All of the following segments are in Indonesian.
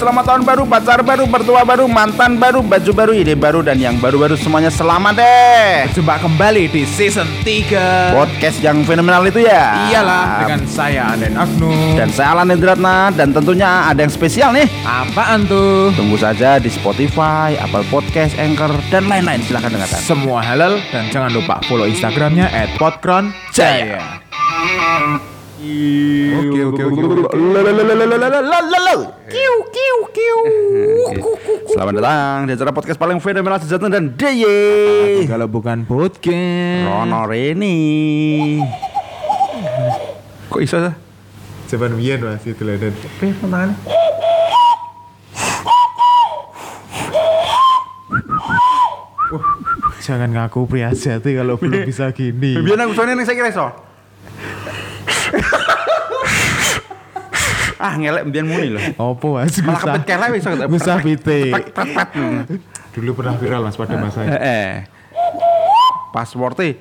selamat tahun baru, pacar baru, mertua baru, mantan baru, baju baru, ide baru, dan yang baru-baru semuanya selamat deh. Jumpa kembali di season 3 Podcast yang fenomenal itu ya. Iyalah dengan saya Aden Agnu Dan saya Alan Indratna dan tentunya ada yang spesial nih. Apaan tuh? Tunggu saja di Spotify, Apple Podcast, Anchor, dan lain-lain. Silahkan dengarkan. Semua halal dan jangan lupa follow Instagramnya at Jaya. Oke, oke, oke, oke. Kiu, kiu, kiu. Selamat datang di acara podcast paling fenomenal sejati dan DIY. Kalau bukan podcast Rono Reni. Kok iso sih? Coba biyen mas itu lah dan tangan. Jangan ngaku pria sejati kalau belum bisa gini Biar aku soalnya nih saya kira iso. Ah ngelek biar muni loh. Opo mas? Malah kepet kelek wis. Bisa pite Pet-pet. Dulu pernah viral mas pada masa itu. Eh, eh. Passwordnya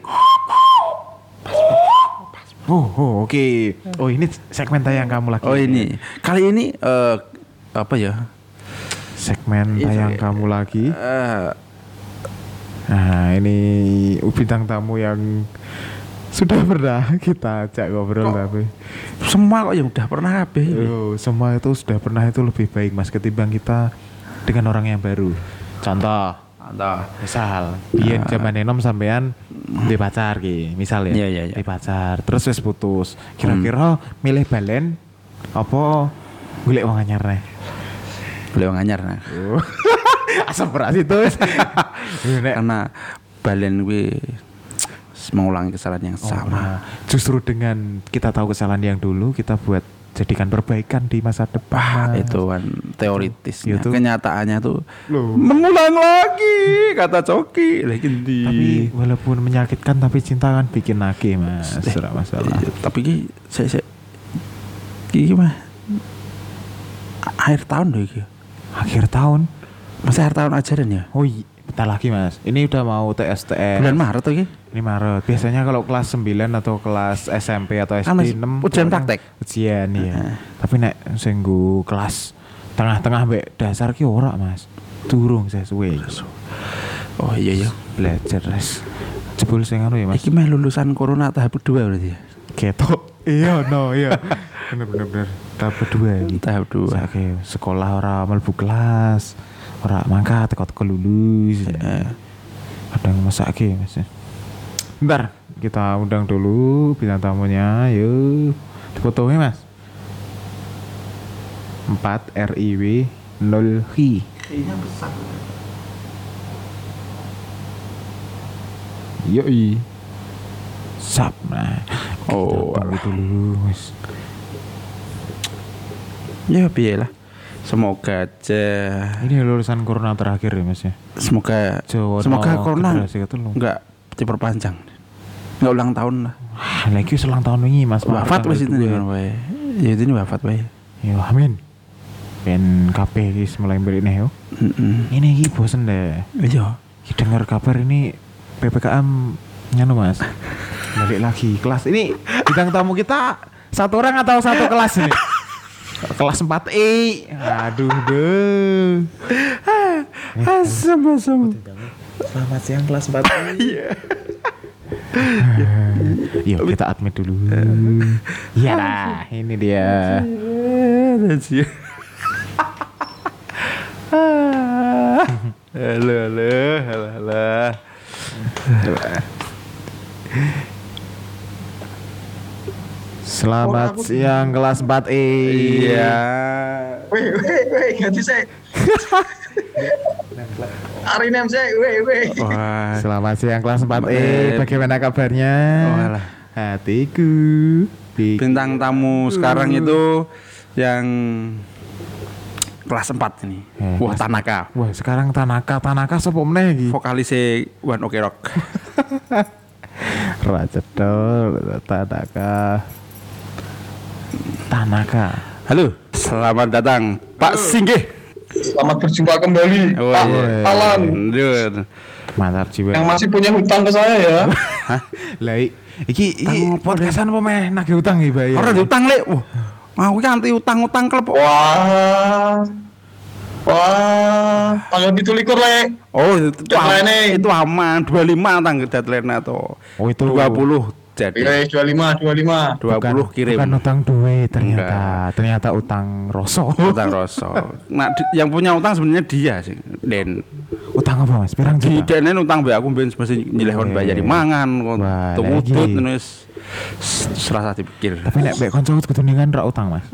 Oh, oh oke. Oh ini segmen tayang kamu lagi. Oh ini. Kali ini eh apa ya? Segmen tayang kamu lagi. Eh. Nah ini bintang tamu yang sudah pernah kita ajak ngobrol tapi semua kok yang udah pernah kabeh. oh, semua itu sudah pernah itu lebih baik mas ketimbang kita dengan orang yang baru. Contoh, Mantap. misal biyen zaman enom sampean di pacar ki, misal ya, Iya, iya, iya. di pacar, terus wis putus. Kira-kira milih balen apa golek wong anyar nih? Beliau nganyar nah. Asam beras itu. Karena balen gue mengulangi kesalahan yang sama. Nah, justru dengan kita tahu kesalahan yang dulu, kita buat jadikan perbaikan di masa depan. Mas. itu kan teoritisnya. Itu- Kenyataannya tuh Loh. mengulang lagi kata Coki. Lagi Tapi walaupun menyakitkan tapi cinta kan bikin nake mas. Tidak masalah. Iya, tapi ki saya saya ki mah akhir tahun deh ki. Akhir tahun. Masih akhir tahun ajaran ya? Oh iya, bentar lagi mas. Ini udah mau TSTN. Bulan Maret tuh ki. Ini Maret. Biasanya kalau kelas 9 atau kelas SMP atau SD masih 6 ujian praktek. Ujian iya. Tapi nek singgu kelas tengah-tengah mbek dasar ki ora mas. Turung sesuai. Oh iya iya. Belajar res. Jebul sing anu ya mas. Iki mah lulusan corona tahap kedua berarti ya. Ketok. Iya no iya. Bener bener bener. Tahap kedua iki. Tahap dua. Saiki sekolah ora mlebu kelas. Ora mangkat teko-teko lulus. Kadang masake Mas. Bentar, kita undang dulu bintang tamunya. Yuk. Difotonya Mas. 4 RIW 0 HI. Kayaknya besar. Yoi. Sap. Nah. Oh, dulu, Mas. Ya biar lah. Semoga aja Ini lulusan corona terakhir ya, Mas ya. semoga Jawa semoga corona enggak diperpanjang. Enggak ulang tahun lah. Wah, lagi selang tahun ini Mas. Wafat wis itu wae. Ya itu nih wafat wae. Ya amin. Ben kabeh iki mulai beri nih yo. Ini iki bosen deh. Iya. Dengar kabar ini PPKM nyanu Mas. Balik lagi kelas ini bintang tamu kita satu orang atau satu kelas ini? Kelas 4 E. Aduh deh. Asam asam. Selamat siang kelas 4 Iya. Yuk kita admit dulu. Iya lah, ini dia. Halo halo halo halo. Selamat siang kelas 4 E. Iya. Weh, weh, weh, ganti saya. Hari ini saya, weh, weh. Wah. Selamat siang kelas 4 E. Eh, Bagaimana kabarnya? Walah. Hatiku. Bi- Bintang tamu sekarang itu yang kelas 4 ini. Eh, Wah, Tanaka. Wah, sekarang Tanaka, Tanaka sapa meneh iki? Vokalis One Ok Rock. Raja Dol, Tanaka. Tanaka. Halo, selamat datang Pak Singgih. Selamat berjumpa kembali, Pak iya. Alan. Duh. Mantap jiwa. Yang masih punya hutang ke saya ya. Hah? Lah i- iki iki podcastan apa meh nagih utang iki bayar. Orang diutang, Lek. Wah, mau iki anti utang-utang klub. Wah, Wah, tanggal itu likur le. Oh, itu, itu, itu aman 25 tanggal deadline atau Oh, itu. 20 jadi Iya, dua lima, dua lima. 20 kirim. Bukan utang duit ternyata. Ternyata utang rosok. utang rosok. Nah, di- yang punya utang sebenarnya dia sih. Den. utang apa Mas? Pirang Di juta? denen utang be aku ben mesti nyileh kon bayar mangan kon Wah, tumutut lagi. wis s- serasa dipikir. Tapi nek mbek kanca ketuningan ra utang Mas.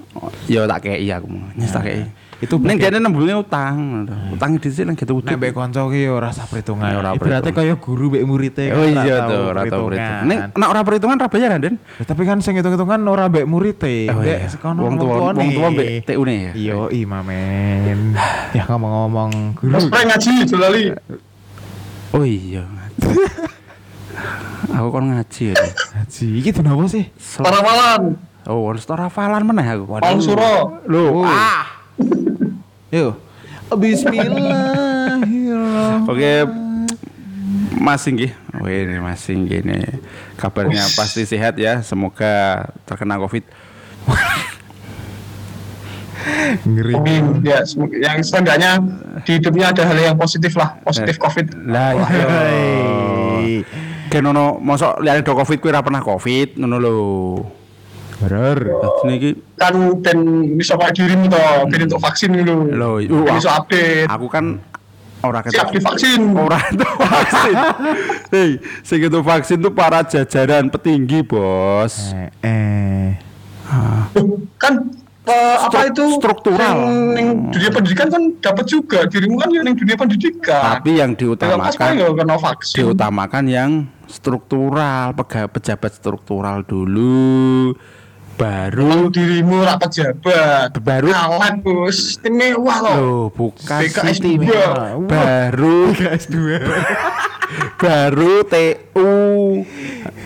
Ya tak kei aku mau. Nyes tak kei. Itu ning bagian- dene nembulnya utang. Utang dhisik nang gitu Nek mbek kanca ki ora rasa perhitungan. Ya, ora perhitungan. kaya guru mbek muridnya. Oh kan, iya ra tuh, tau ora tau perhitungan. perhitungan. Nek nek ora perhitungan ra bayar Den. Ya, tapi kan sing hitung-hitungan ora mbek muridnya. Oh, Mbek iya. sekono Wong tua- tuane. wong tua mbek TU-ne ya? Iya, iya men. ya ngomong-ngomong guru. Prank ngaji, Jolali. Oh iya. aku kon ngaji ya. Haji, iki kenapa sih? Para malam, Oh, harus hafalan meneh aku. Paul Suro. Loh, ah. Yuk. Bismillahirrahmanirrahim. Oke, Mas Singgi, oh ini Mas Singgi ini kabarnya pasti sehat ya. Semoga terkena COVID. Ngeri. Amin. Ya, yang setidaknya di hidupnya ada hal yang positif lah, positif COVID. Lah. Kayak nono, mosok lihat do COVID kuwi ora pernah COVID, ngono lho. Bener. Iki Kan dan bisa pakai dirimu toh, ben untuk vaksin dulu. lho, Ben bisa update. Aku kan ora Siap divaksin. Ora itu vaksin. Hei, sing itu vaksin tuh para jajaran petinggi, Bos. Eh, eh. kan eh, apa Stru- itu struktural. yang- yang dunia pendidikan kan dapat juga dirimu kan yang dunia pendidikan Tapi yang diutamakan kena vaksin diutamakan yang struktural, pega- pejabat struktural dulu, baru dirimu rak pejabat. Baru- kalah bos. Istimewa loh Loh, bukan BKS dua. baru S2. baru TU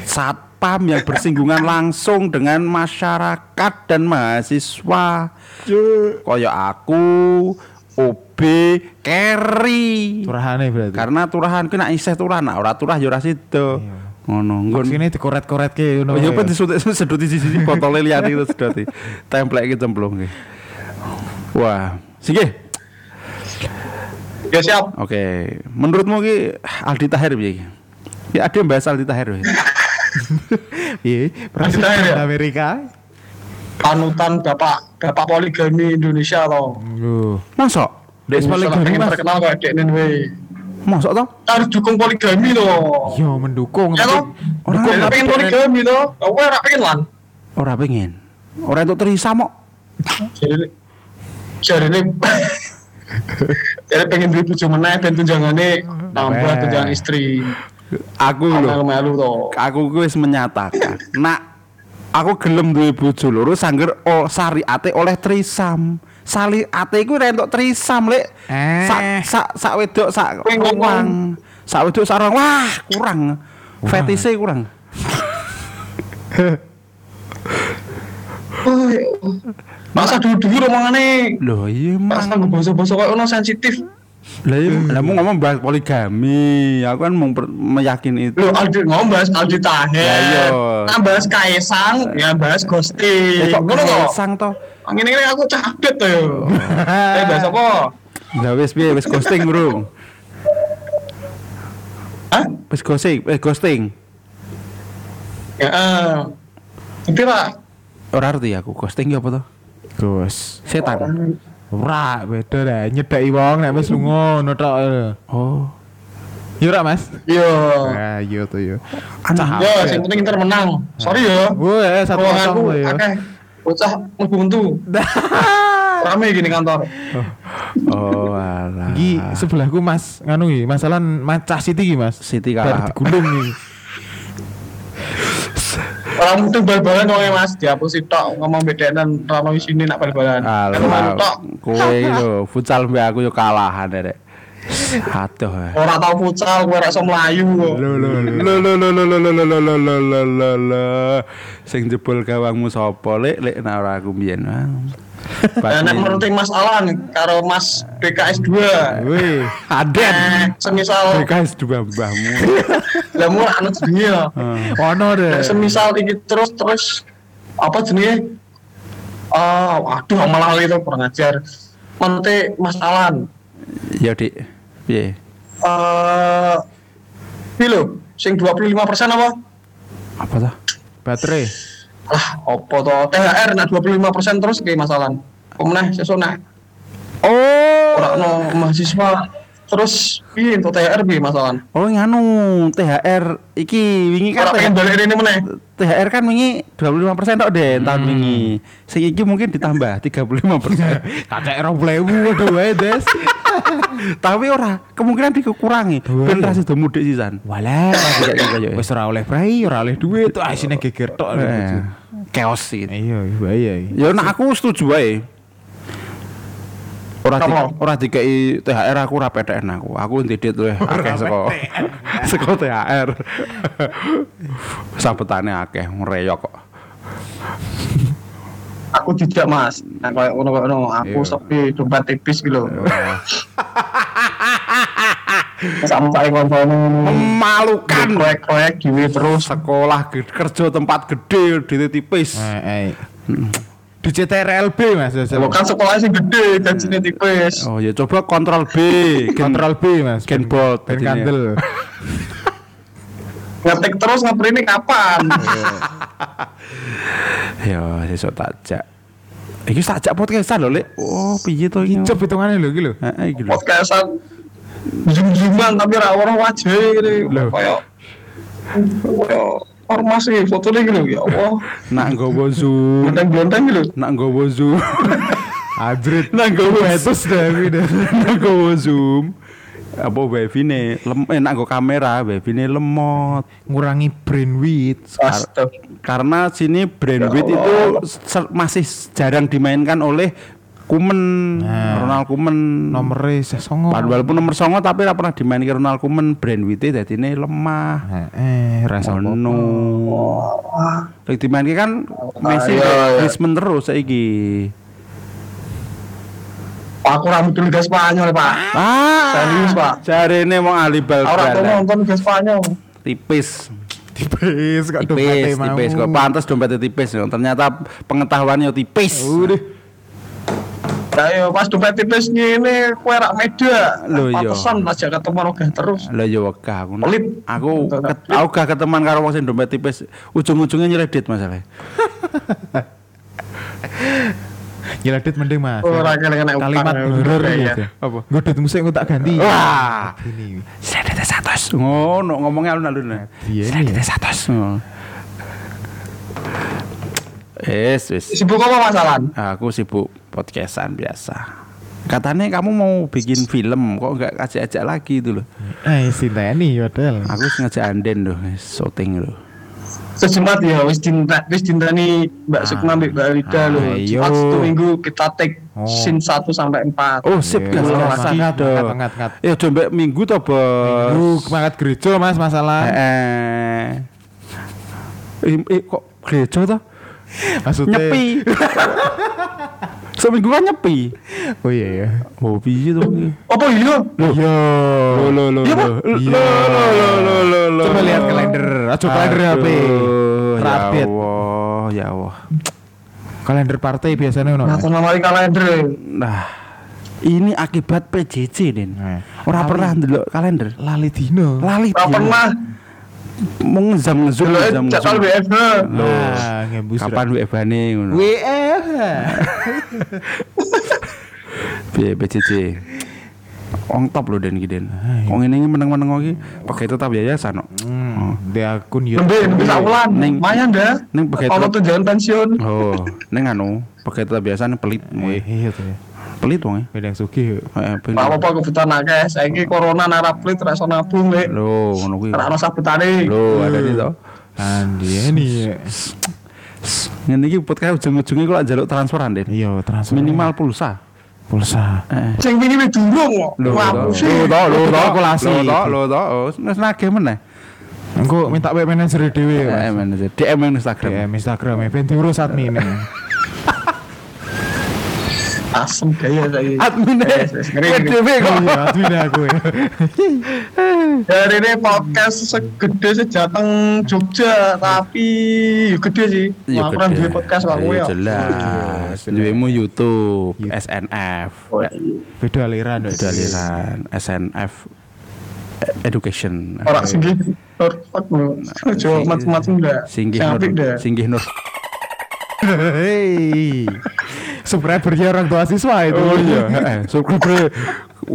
satpam yang bersinggungan langsung dengan masyarakat dan mahasiswa. Koyo aku OB Kerry. Curahane berarti. karena turahan kena isih turah nah ora turah ya ora sida ngono nggon sini dikoret-koret ke ngono. Oh ya. kan disudut sedot sisi botolnya lihat itu sedot template iki cemplung iki. Wah, sige. ya siap Oke, menurutmu ki Aldi Tahir piye iki? Ya ada yang bahas Aldi Tahir. ya? Iya, Tahir presiden ya? Amerika. panutan bapak bapak poligami Indonesia loh Loh. Masuk? Dek mas. terkenal kayak dek. Masuk toh? harus dukung poligami loh Yo mendukung. ya loh Orang orang nggak pengen poligami loh aku ora pengen lan Ora pengen. Ora untuk terisa mok. jadi jadi ini jadi pengen duit bojo meneh ben tunjangannya nambah Nah. tunjangan istri Aku lho. melu-melu toh Aku ku wis menyatakan. Nak aku gelem duwe bojo loro sangger o syariate oleh trisam. Sali ate iku ora entuk trisam, Lek. Eh. Sak sak sak wedok sak kurang. Sak wedok sak orang wah, kurang. Fetise kurang. Oh, ya masa dulu-dulu omongannya Loh, iya Masa mang. gue basa-basa kayak ono sensitif Lah iya, lah mau ngomong bahas poligami. Aku kan mau meyakini itu. Loh, Aldi ngomong bahas Aldi Ya, iya. Taher Nah, bahas Kaisang, ya bahas Ghosting kok Ngono kok sang toh? Ini aku cadet tuh yo Eh, bahas apa? Lah wis piye wis ghosting, Bro. Hah? Wis ghosting, eh ghosting. Ya, eh. Nanti lah Ora ngerti aku ghosting ya apa toh? Gus. Setan. Ora, beda dah. Nyedaki wong nek wis lunga ngono tok. eh. Oh. Yo ora, Mas? Yo Ah, yo tuh yo. Aneh. Yo, sing penting Inter menang Sorry yo Wah, satu kosong ya. akeh Bocah ngebuntu Rame gini kantor Oh, alah. Iki sebelahku Mas nganu iki, masalah Manchester City iki, Mas. Bar kalah. digulung iki. Orang mudeng bal-balan wong Mas dihapus tok ngomong bedenan rano isine nak bal-balan. Alah. tok. Kowe lho, futsal mbek aku yo kalahan rek. Aduh. eh. Ora tau futsal kowe ora iso mlayu kok. Lo lo lo lo lo lo lo lo lo lo lo lo lo lo lo sing jebol gawangmu sapa lek lek nek ora aku mbiyen. Ah. Nek menurut Mas Alan karo Mas BKS 2. Wih, Aden. Eh, semisal BKS dua mbahmu. lah mu anu jenenge ya. ono deh. Semisal iki terus terus apa jenenge? Ah, waduh malah itu kurang ajar. Nanti Mas Alan. Ya, Dik. Piye? Eh, lho, sing 25% apa? Apa tuh? Baterai. Lah, apa toh? THR nak 25% terus kayak Mas Alan. Pemenang sesuk nak Oh. ora ono mahasiswa terus piye untuk THR piye Mas Alan? Oh, nganu THR iki wingi kan Ora pengen balik ini meneh. THR kan wingi 25% tok deh tahun wingi. Sing iki mungkin ditambah 35%. Kakek ero blewu waduh wae, Des. Tapi ora, kemungkinan dikurangi. Ben iya. ra sida mudik sisan. Walah, gitu, kayak. wis ora oleh prai, ora oleh duit, tuh asine geger tok. Eh, Chaos sih. Iya, bahaya. iki. Ya nak aku setuju wae. Ora di, ora dikei THR aku ora PTN aku. Aku ndedit luwih akeh saka saka THR. Sabetane akeh ngreyok kok. Aku tidak Mas. Nah, kayak ngono ngono aku Iya. sepi dompet tipis gitu. Sampai ngono Memalukan. proyek-proyek gini terus. Sekolah kerja tempat gede tipis. Eh, eh. Di CTRLB Mas. Lo kan sekolahnya sih gede, gajinya tipis. Oh ya coba kontrol B, Kontrol B Mas. Gen kandel. Ngetik terus nge-print kapan? Ya sesuk takjak. Iki takjak podcastan lho, Lek. Oh, piye to iki? Coba hitungannya lho iki lho. Heeh, iki lho. Podcastan zoom-zooman tapi ra ora wajah ini. Loh. Kayak kayak ormas sih fotonya gitu ya Allah. Nak nggowo Zoom, Blonteng-blonteng gitu. nak nggowo Zoom. Adrit. Nak dah kuwi dah. nak nggowo Zoom. Apa wifi ne lem eh, nak nggo kamera wifi ne lemot. Ngurangi brainwidth. Astaga. Karena sini Brandwidth Ya itu masih jarang dimainkan oleh Kumen, Nah. Ronald Kumen. Nomere sih songo. Padahal walaupun nomor songo tapi ora pernah dimainkan Ronald Kumen Brandwidth e dadine lemah. Eh, rasa Oh apa? no. Lagi dimainkan kan Messi iya, iya. Griezmann terus saiki. Aku rambut Liga Spanyol, Pak. Ah, Serius, Pak. Jarene mau ahli bal Orang tuh nonton Liga Spanyol. tipis. Tipis kok mau. tipis kok pantas dompetnya tipis. Ternyata pengetahuannya tipis. Udah. Ayo pas dompet tipis ngene kowe rak meda. Loh, iya. Pantesan aja ketemu ogah terus. Lah ya wegah aku. Pelit. Aku aku gak keteman karo wong sing dompet tipis. Ujung-ujungnya nyeredit masalah. Nyeledit mending Mas. Ora kena Kalimat horor ya. gitu. Apa? Godot musik aku tak ganti. Wah. Ini. Seredit satu. Ngono ngomongnya alun-alun. Iya, iya. satu. Wis, wis. Sibuk apa masalan? Aku sibuk podcastan biasa. Katanya kamu mau bikin film, kok nggak ajak-ajak lagi itu loh. Eh, Sinteni padahal. Aku sengaja anden loh, syuting loh. Sejumat ya wis cinta wis cintani Mbak Ah. Sukma Mbak Mbak Rida Ah, loh. iya. Jumat satu minggu kita take Oh. scene 1 sampai 4. Oh sip Iya, gas iya, gas Mas. gitu. Ngat, ngat, ngat, ngat. Ya coba minggu toh bos. Minggu semangat gereja Mas masalah. Eh, eh, eh, kok gereja toh? Maksudnya Nyepi. Seminggu kan nyepi. Oh iya ya. Oh piye tuh? Apa iya? Iya. Lo lo lo Iya, Iya. lo lo lo lo lo. Coba lihat kalender. Aja kalender HP. Aduh, Ya. Allah, ya Allah. Kalender partai biasanya ono. Nah, nama kalender. Nah, ini akibat PJJ, Din. Nah, Ora lali. pernah ndelok kalender. Lali dino. Lali Ora dia. pernah. Mau ngezam ngezum Dulu ngezam ngezum. WFH. Nah. Kapan WFH-ne ngono? WF. Piye PJJ? Ong top lho Den iki Den. Wong ngene iki meneng-meneng iki pakai tetap yayasan kok. Hmm, di akun YouTube. Nembe nembe sak wulan. Ning- Lumayan dah. ning begitu- Kalau tunjangan pensiun. Oh, ning anu, pakai tetap biasa pelit. Eh, iya tuh ya. Pelit wong. Beda yang sugih. Heeh, ben- Apa apa kebutuhan akeh. Saiki corona nara plit ra iso nabung lek. Lho, ngono kuwi. Ora ono sabutane. Lho, ada di to. Andi ini. Ngene iki podcast ujung-ujungnya kok njaluk transferan, Den. Iya, transfer. Minimal pulsa. pulsa. Heeh. Sing wingi wis durung kok. Lho, lho, lho, lho, Kalkulasi. lho, lho, lho, lho, oh, wis nagih meneh. Engko minta web manager dhewe, Eh, Mas. manajer. DM yang Instagram. DM Instagram ben diurus admin. Asem gaya saya. Ngeri. PDW kok. Iya, admin aku ya. Dari ini podcast segede sejateng Jogja, tapi gede sih. Iya, Laporan gede. di podcast Iya, ya. jelas. Duwemu YouTube, SNF, Oh, iya. Beda aliran dong. Daliran, SNF eh, Education. Orang singgih. Coba macam-macam dah. Singgih Nur. Singgih Nur. Hei. Subscribernya orang tua siswa itu. Oh iya, subscriber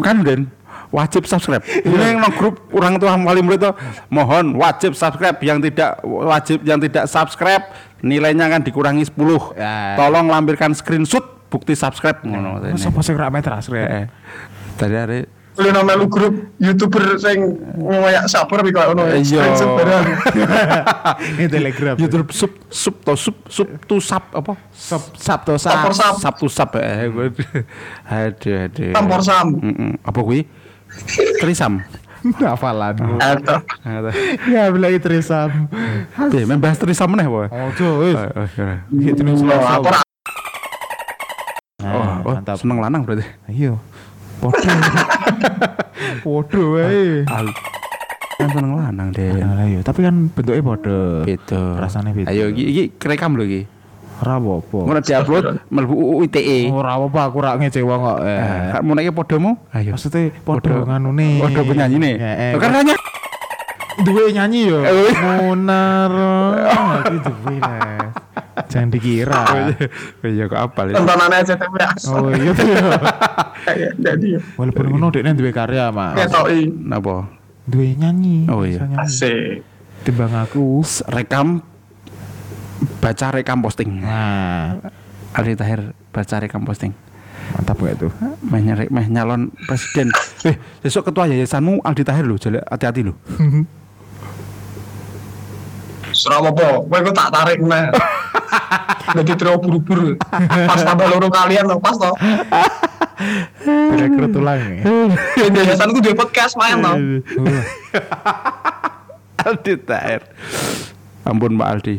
kan Den wajib subscribe. Ini yang grup orang tua wali murid itu mohon wajib subscribe yang tidak wajib yang tidak subscribe nilainya akan dikurangi 10. Ya. Tolong lampirkan screenshot bukti subscribe ngono. Masa pas ora metras rek. Heeh. Tadi hari Lu nama lu grup youtuber sing ngoyak sabar tapi kayak ono. Iya. Screenshot barang. Ini telegram. YouTube sub sub to sub sub to sub apa? Sub Sabtu Tampor Sab. sap. Sub to sub eh. gue- Aduh aduh. Tampor sam. Apa kuwi? Trisam. Hafalan. Atau Ya bilang trisam. Ya, main bahas trisam? Ojo wis. Oh, oh, iya. Gitu nih Oh, oh, mantap. seneng lanang berarti. Iya. Podo. Podo wae. Kan seneng lanang deh. Lah, iya. Tapi kan bentuknya podo. Beda. Rasanya beda. Ayo iki iki rekam lho iki. Ora apa-apa. Ngono diupload mlebu UU ITE. Ora apa-apa aku ora ngecewa kok. Eh. Eh, mau naik podomu? Ayo. Maksudnya podo nganune. Podo penyanyi. Heeh. Lo kan nanya. duwe nyanyi yo. Iya. Munar. Iki duwe lah. Jangan dikira. Oh iya kok apal ya. tontonannya aja tapi asal. Oh iya tuh. ya. Kayak jadi Walaupun ngono dekne duwe karya, Mas. ketoi. Napa? Duwe nyanyi. Oh, iya. Asik. Timbang aku. Rekam baca rekam posting. Nah, Aldi Tahir baca rekam posting. mantap gak tuh? Meh nyari meh nyalon presiden. Eh, besok ketua yayasanmu Aldi Tahir lho, jale hati-hati lho. Serah apa, gue tak tarik nih. Jadi terlalu buru-buru. Pas tambah loro kalian loh, pas toh. Direkrut tulang ya. Yayasan itu dia podcast main toh. Aldi Tahir. Ampun Pak Aldi.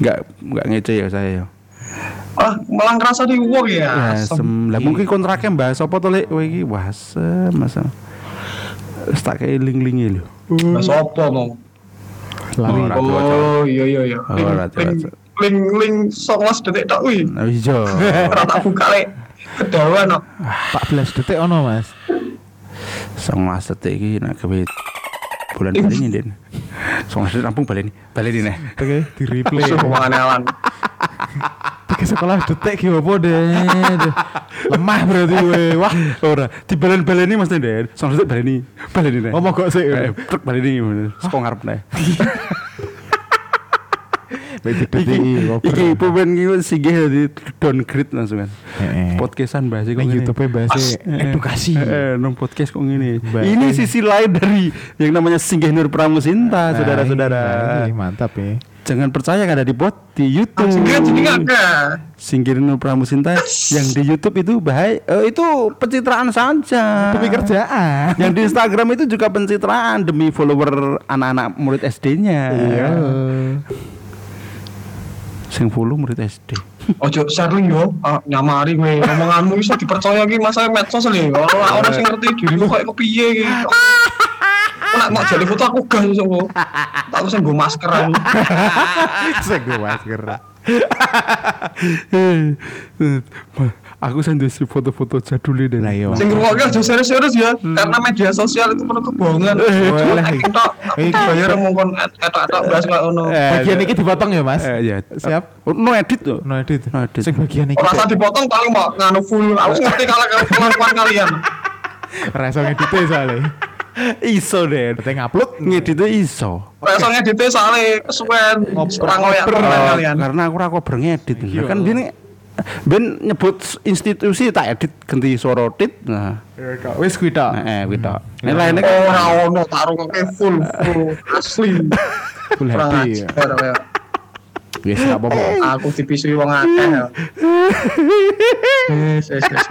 Enggak enggak ngece ya saya ya. Wah, malah ngerasa di uang Ya, ya. sem. Lah mungkin kontraknya bahas apa to lek kowe iki? Wah, sem masa. Wis tak kayak ling-lingi lho. Mas apa mau? Lari. Cok. Oh iya iya iya. Oh, Link link Cok. link link songolas detik tak wih. Nah, iya. Ora tak buka lek. Kedawan no. 14 detik ono, Mas. Song mas detik iki nak gawe bulan bali ini Den. Song mas detik rampung bali ini. Bali ini. Oke, di replay. Musuh keuangan Tiga sekolah detik ki opo deh. Lemah berarti we. Wah, Ora, di balen-baleni Mas Den. Song detik bali ini. Bali ini. oh mogok sih. Eh, truk bali ini. Sekong ngarep nih. Iki, iki pemain iki singgih dadi downgrade langsung kan. Heeh. Podcastan bahas iku Ning ngene. YouTube bahasa edukasi. Eh, nong podcast kok ngene. Baik. Ini sisi lain dari yang namanya Singgih Nur Pramusinta, saudara-saudara. Nah, ini mantap ya. Jangan percaya kan ada di pot di YouTube. Enggak. Singgih Nur Pramusinta yang di YouTube itu bahaya eh, itu pencitraan saja. Demi kerjaan. Yang di Instagram itu juga pencitraan demi follower anak-anak murid SD-nya. Iya. Sing follow murid SD. Ojo sharing yo, ah, nyamari gue omonganmu bisa dipercaya ki masa medsos lho. Kalau orang sing ngerti dirimu kayak kepiye ki. Aku nak mau jadi foto aku gas so. Tak usah nggo maskeran. Saya gue masker. Aku sendiri foto-foto jadul ini. Lah, iya. Sing ngrungokke aja serius-serius ya, karena media sosial itu penuh kebohongan. aku bayar mongkon etok-etok bahas kayak ngono. Bagian ini dipotong ya, Mas? Eh, ya. Siap. Oh, no edit tuh. No edit. No edit. Sing bagian ini. Ora usah dipotong paling mau nganu full. Aku ngerti kalau kelakuan kalian. Rasa ngeditnya soalnya. Iso deh. Berarti ngupload. Ngedit itu iso. Usah ngedite soalnya kesuwen. Keren kalian. Karena aku ora kober ngedit. Kan bini ben nyebut institusi tak edit ganti suara tit. Nah, Wis kuwi tok. eh kuwi tok. Ini lainnya kan Ora ono taruh ke full full asli. Full happy. ya. Wis apa-apa. Aku dipisui wong akeh ya. Wes wes wes.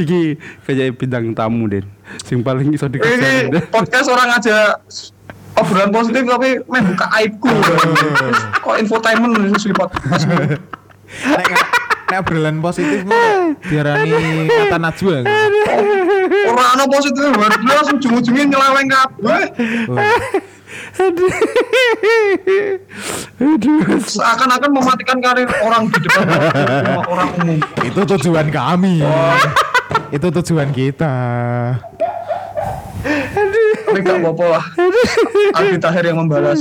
Iki kayak bintang tamu Den. Sing paling iso Ini dikejar. podcast orang aja obrolan positif tapi main buka aibku. Kok infotainment susu podcast. Nek obrolan positif mah diarani kata najwa. Ora ana positif baru langsung ujung-ujungnya nyeleweng kabeh. Seakan-akan mematikan karir orang di depan orang umum. Itu tujuan kami. Itu tujuan kita. Tapi gak apa-apa lah. Aldi Tahir yang membalas.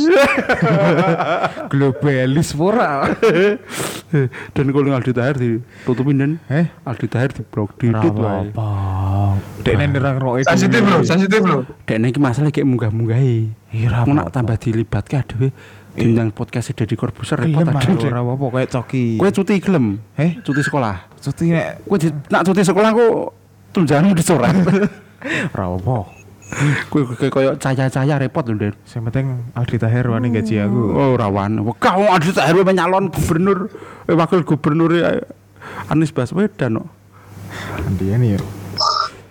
Globalis pura. Dan kalau Aldi Tahir ditutupin dan Eh? Aldi Tahir di blok di apa? Dek nerang roe. Sensitif bro, sensitif bro. Dek iki masalah kayak munggah-munggahi. Iya, nak tambah dilibatke aduh diundang podcast Deddy Corbuzier repot aduh. ora apa kayak coki. Kowe cuti gelem? Eh? Cuti sekolah. cuti nek Kowe nak cuti sekolah ku tunjanganmu dicoret. ora apa. Kowe koyo cahaya-cahaya repot lho, Den. Yang penting Aldi Tahir wani gaji aku. Oh, rawan. Kau Tahir wae nyalon gubernur, eh, wakil gubernur eh, Anies Baswedan kok. Andian ya.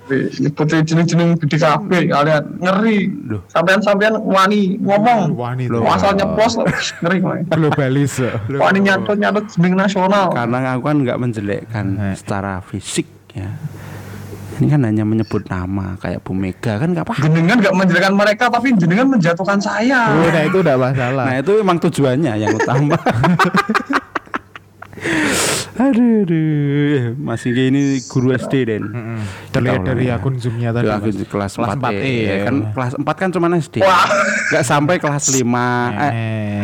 Nyebutin jeneng-jeneng gede kabeh kalian ngeri. Sampean-sampean wani ngomong. Wani tuh. Asal nyeplos ngeri kowe. Globalis. Wani nyantut-nyantut jeneng nasional. Karena aku kan nggak menjelekkan Eh. secara fisik ya. Ini kan hanya menyebut nama kayak Bu Mega kan nggak apa. Jenengan gak menjelekan mereka tapi jenengan menjatuhkan saya. Oh, nah itu udah masalah. Nah itu emang tujuannya yang utama. aduh, aduh, masih kayak ini guru SD Den. Mm-mm. Terlihat dari ya. akun zoomnya tadi. Akun Mas. kelas 4, Kelas 4E, ya. ya. kan kelas 4 kan cuma SD. Nggak sampai kelas 5. Eh,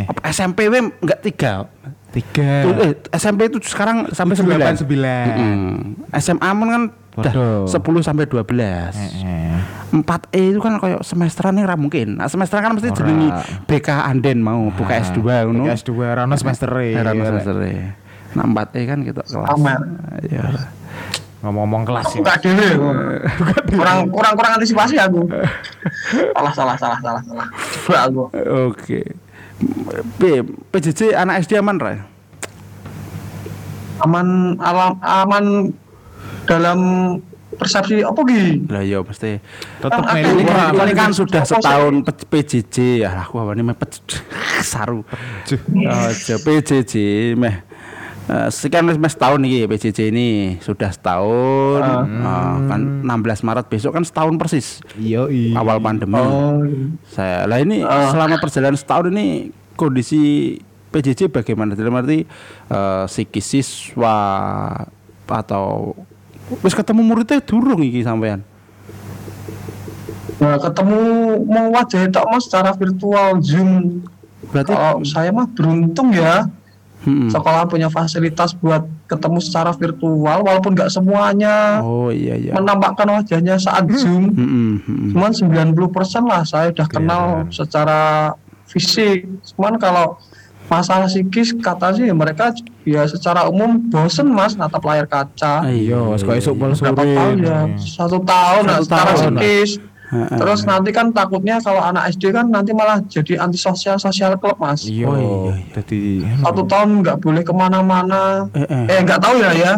Eh, SMP we enggak 3. tiga. Tuh, eh, SMP itu sekarang sampai 9. Delapan sembilan. SMA pun kan udah Waduh. 10 sampai 12. Eh, 4E itu kan kayak semesteran ini ra mungkin. Nah, semesteran kan mesti Ora. jenengi BK Anden mau buka S2 ngono. S2 Rano semester e. Heran semester e. Nah 4E kan gitu kelas. Aman. Ya. Ngomong-ngomong kelas ya. Buka dhewe. Kurang kurang kurang antisipasi aku. salah salah salah salah salah. Coba aku. Oke. P, PJJ anak SD aman ra? Aman alam aman dalam persepsi apa ki? Lah ya mesti. Tetep Kan melu Ini, kan- kan sudah sih? setahun P- PJJ ya aku apa nih meh saru. Oh, aja PJJ meh Eh, sekian wis mes tahun nih PJJ ini sudah setahun Ah, kan 16 Maret besok kan setahun persis Iya, iya. awal pandemi Oh. saya lah ini selama perjalanan setahun ini kondisi PJJ bagaimana dalam arti eh, psikis siswa atau wis ketemu muridnya durung iki sampean Nah, ketemu mau wajah tok mas secara virtual Zoom. berarti Kalau saya mah beruntung ya Hmm. sekolah punya fasilitas buat ketemu secara virtual walaupun nggak semuanya oh iya iya menampakkan wajahnya saat Zoom. Hmm, hmm, hmm. Cuman 90% lah saya udah kenal secara fisik. Cuman kalau masalah psikis kata sih mereka ya secara umum bosen mas natap layar kaca. Iya, kok pol Berapa sore. tahun ya? Satu tahun nah, Satu secara tahun. psikis. Heeh. Terus nanti kan takutnya kalau anak SD kan nanti malah jadi antisosial sosial klub mas. Iya, Oh, iya, iya. Jadi Satu tahun nggak boleh ke mana-mana. Eh, eh. Eh nggak tahu ya ya.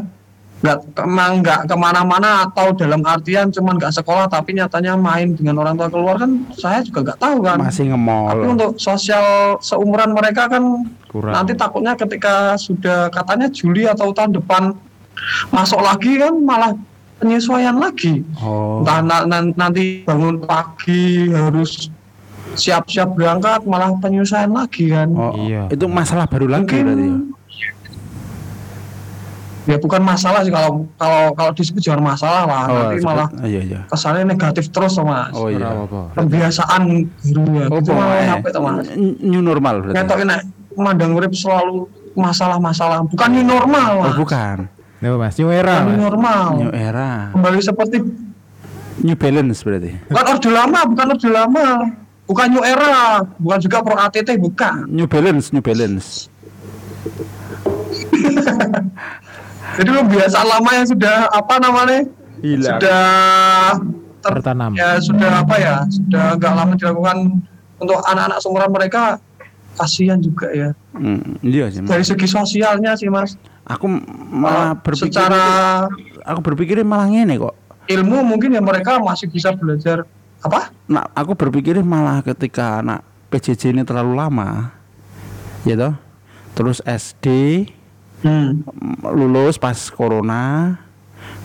Nggak emang nggak ke mana-mana atau dalam artian cuman nggak sekolah tapi nyatanya main dengan orang tua keluar kan saya juga nggak tahu kan. masih Tapi ngemol untuk sosial seumuran mereka kan Kurang. nanti takutnya ketika sudah katanya Juli atau tahun depan masuk lagi kan malah penyesuaian lagi. oh Entah na- na- nanti bangun pagi harus siap-siap berangkat malah penyesuaian lagi kan. oh Iya. itu masalah baru lagi Mungkin berarti ya? Ya bukan masalah sih kalau kalau kalau disebut jangan masalah lah nanti sebut- malah iya iya kesannya negatif terus mas. oh iya? Pembiasaan guru ya. oh Itu malah tuh, mas. new normal berarti Ngetokin nek mandang urip selalu masalah-masalah bukan new normal oh mas. bukan Nih Mas, new era. New normal new era kembali seperti new balance berarti bukan orde lama bukan orde lama bukan new era bukan juga pro ATT bukan new balance new balance jadi kebiasaan lama yang sudah apa namanya? Hilang. sudah ter- Tertanam. ya sudah apa ya? Sudah agak lama dilakukan untuk anak-anak seumuran mereka kasihan juga ya. Hmm, iya sih Mas. dari segi sosialnya sih mas. Aku malah berpikir secara aku berpikir malah ngene kok. ilmu mungkin ya mereka masih bisa belajar. Apa? Nah aku berpikir malah ketika anak PJJ ini terlalu lama ya toh. Terus SD Hmm. lulus pas corona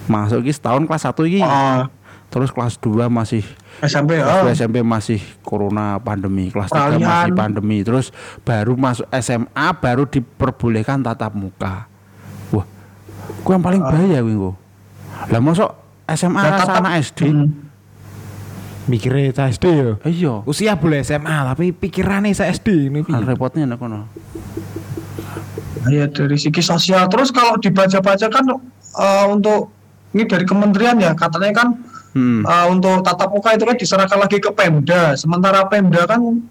masuk iki setahun kelas 1 iki Ah, terus kelas 2 masih SMP kelas. 2 SMP masih corona pandemi kelas 3 Peralihan. masih pandemi terus baru masuk SMA baru diperbolehkan tatap muka wah gue yang paling bahaya gue gue lah masuk SMA Nah, anak SD Hmm. Mikirnya saya SD ya. iya Usia boleh SMA tapi pikirannya saya SD ini. kan repotnya nek kono Ya dari segi sosial. Terus kalau dibaca-baca kan eh, untuk ini dari kementerian ya katanya kan hmm. eh, untuk tatap muka itu kan diserahkan lagi ke Pemda. Sementara Pemda kan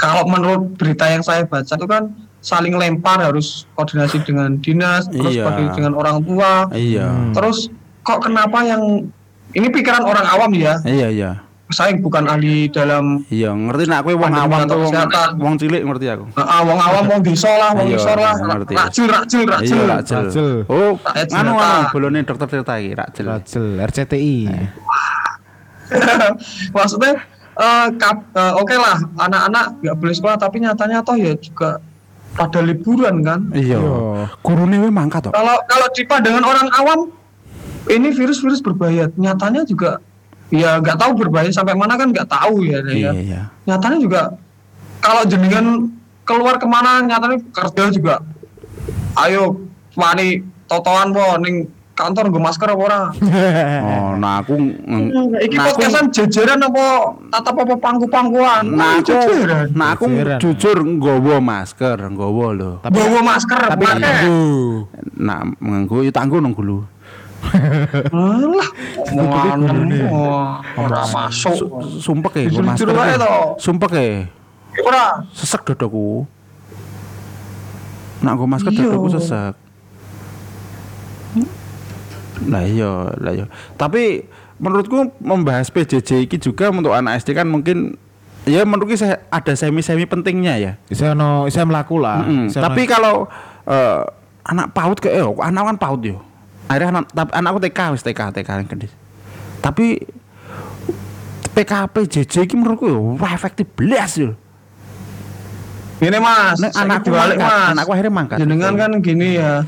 kalau menurut berita yang saya baca itu kan saling lempar harus koordinasi dengan dinas, terus Iya. koordinasi dengan orang tua. iya. Terus kok kenapa yang ini pikiran orang awam ya? iya iya Saya bukan ahli dalam iya ngerti nak kowe wong awam atau tuh wong, kesehatan. wong cilik ngerti aku Ah, wong awam, wong desa lah, wong Iya, isor lah, ngerti. racil, racil, racil. racil Racil. oh jelata. nganu bolone dokter cerita iki racil Racel RCTI. Maksudnya, eh, kap- eh, oke lah, anak-anak nggak boleh sekolah, tapi nyatanya toh ya juga pada liburan kan. iya Iya. gurune we mangkat toh Kalau kalau di pandangan orang awam, ini virus-virus berbahaya. Nyatanya juga, ya nggak tahu berbahaya sampai mana kan nggak tahu ya. iya ya. iya Nyatanya juga, kalau jenengan keluar ke mana, nyatanya kerja juga. Ayo, wani totoan po, ning kantor gue masker apa ora? oh nah aku ng- Iki nah aku podcastan jajaran apa tatap apa pangku-pangkuan? nah aku jajaran. nah aku Jajaran. jujur nggawa masker nggawa lho Bawa masker, Tapi pakai. tangguh. nah nganggo yo tanggo nang gulu Alah, ora masuk. sumpek e nggo masker Jujur-jujur wae iki. to. sumpek e Ora. sesek dodoku nak nggo masker Iya. dodoku sesek lah iya lah iya tapi menurutku membahas PJJ iki juga untuk anak SD kan mungkin ya menurutku saya ada semi-semi pentingnya ya Bisa no, bisa melaku lah. Mm-mm. Bisa Tapi no- kalau eh, anak PAUD ke eh, anak kan PAUD yo. Akhirnya anak tapi anakku TK wis TK TK yang gede. Tapi PKP JJ iki menurutku yo wah efektif belas yo. Gini mas, Nek anakku mangkat, mas. anakku akhirnya mangkat. Jenengan kan gini ya,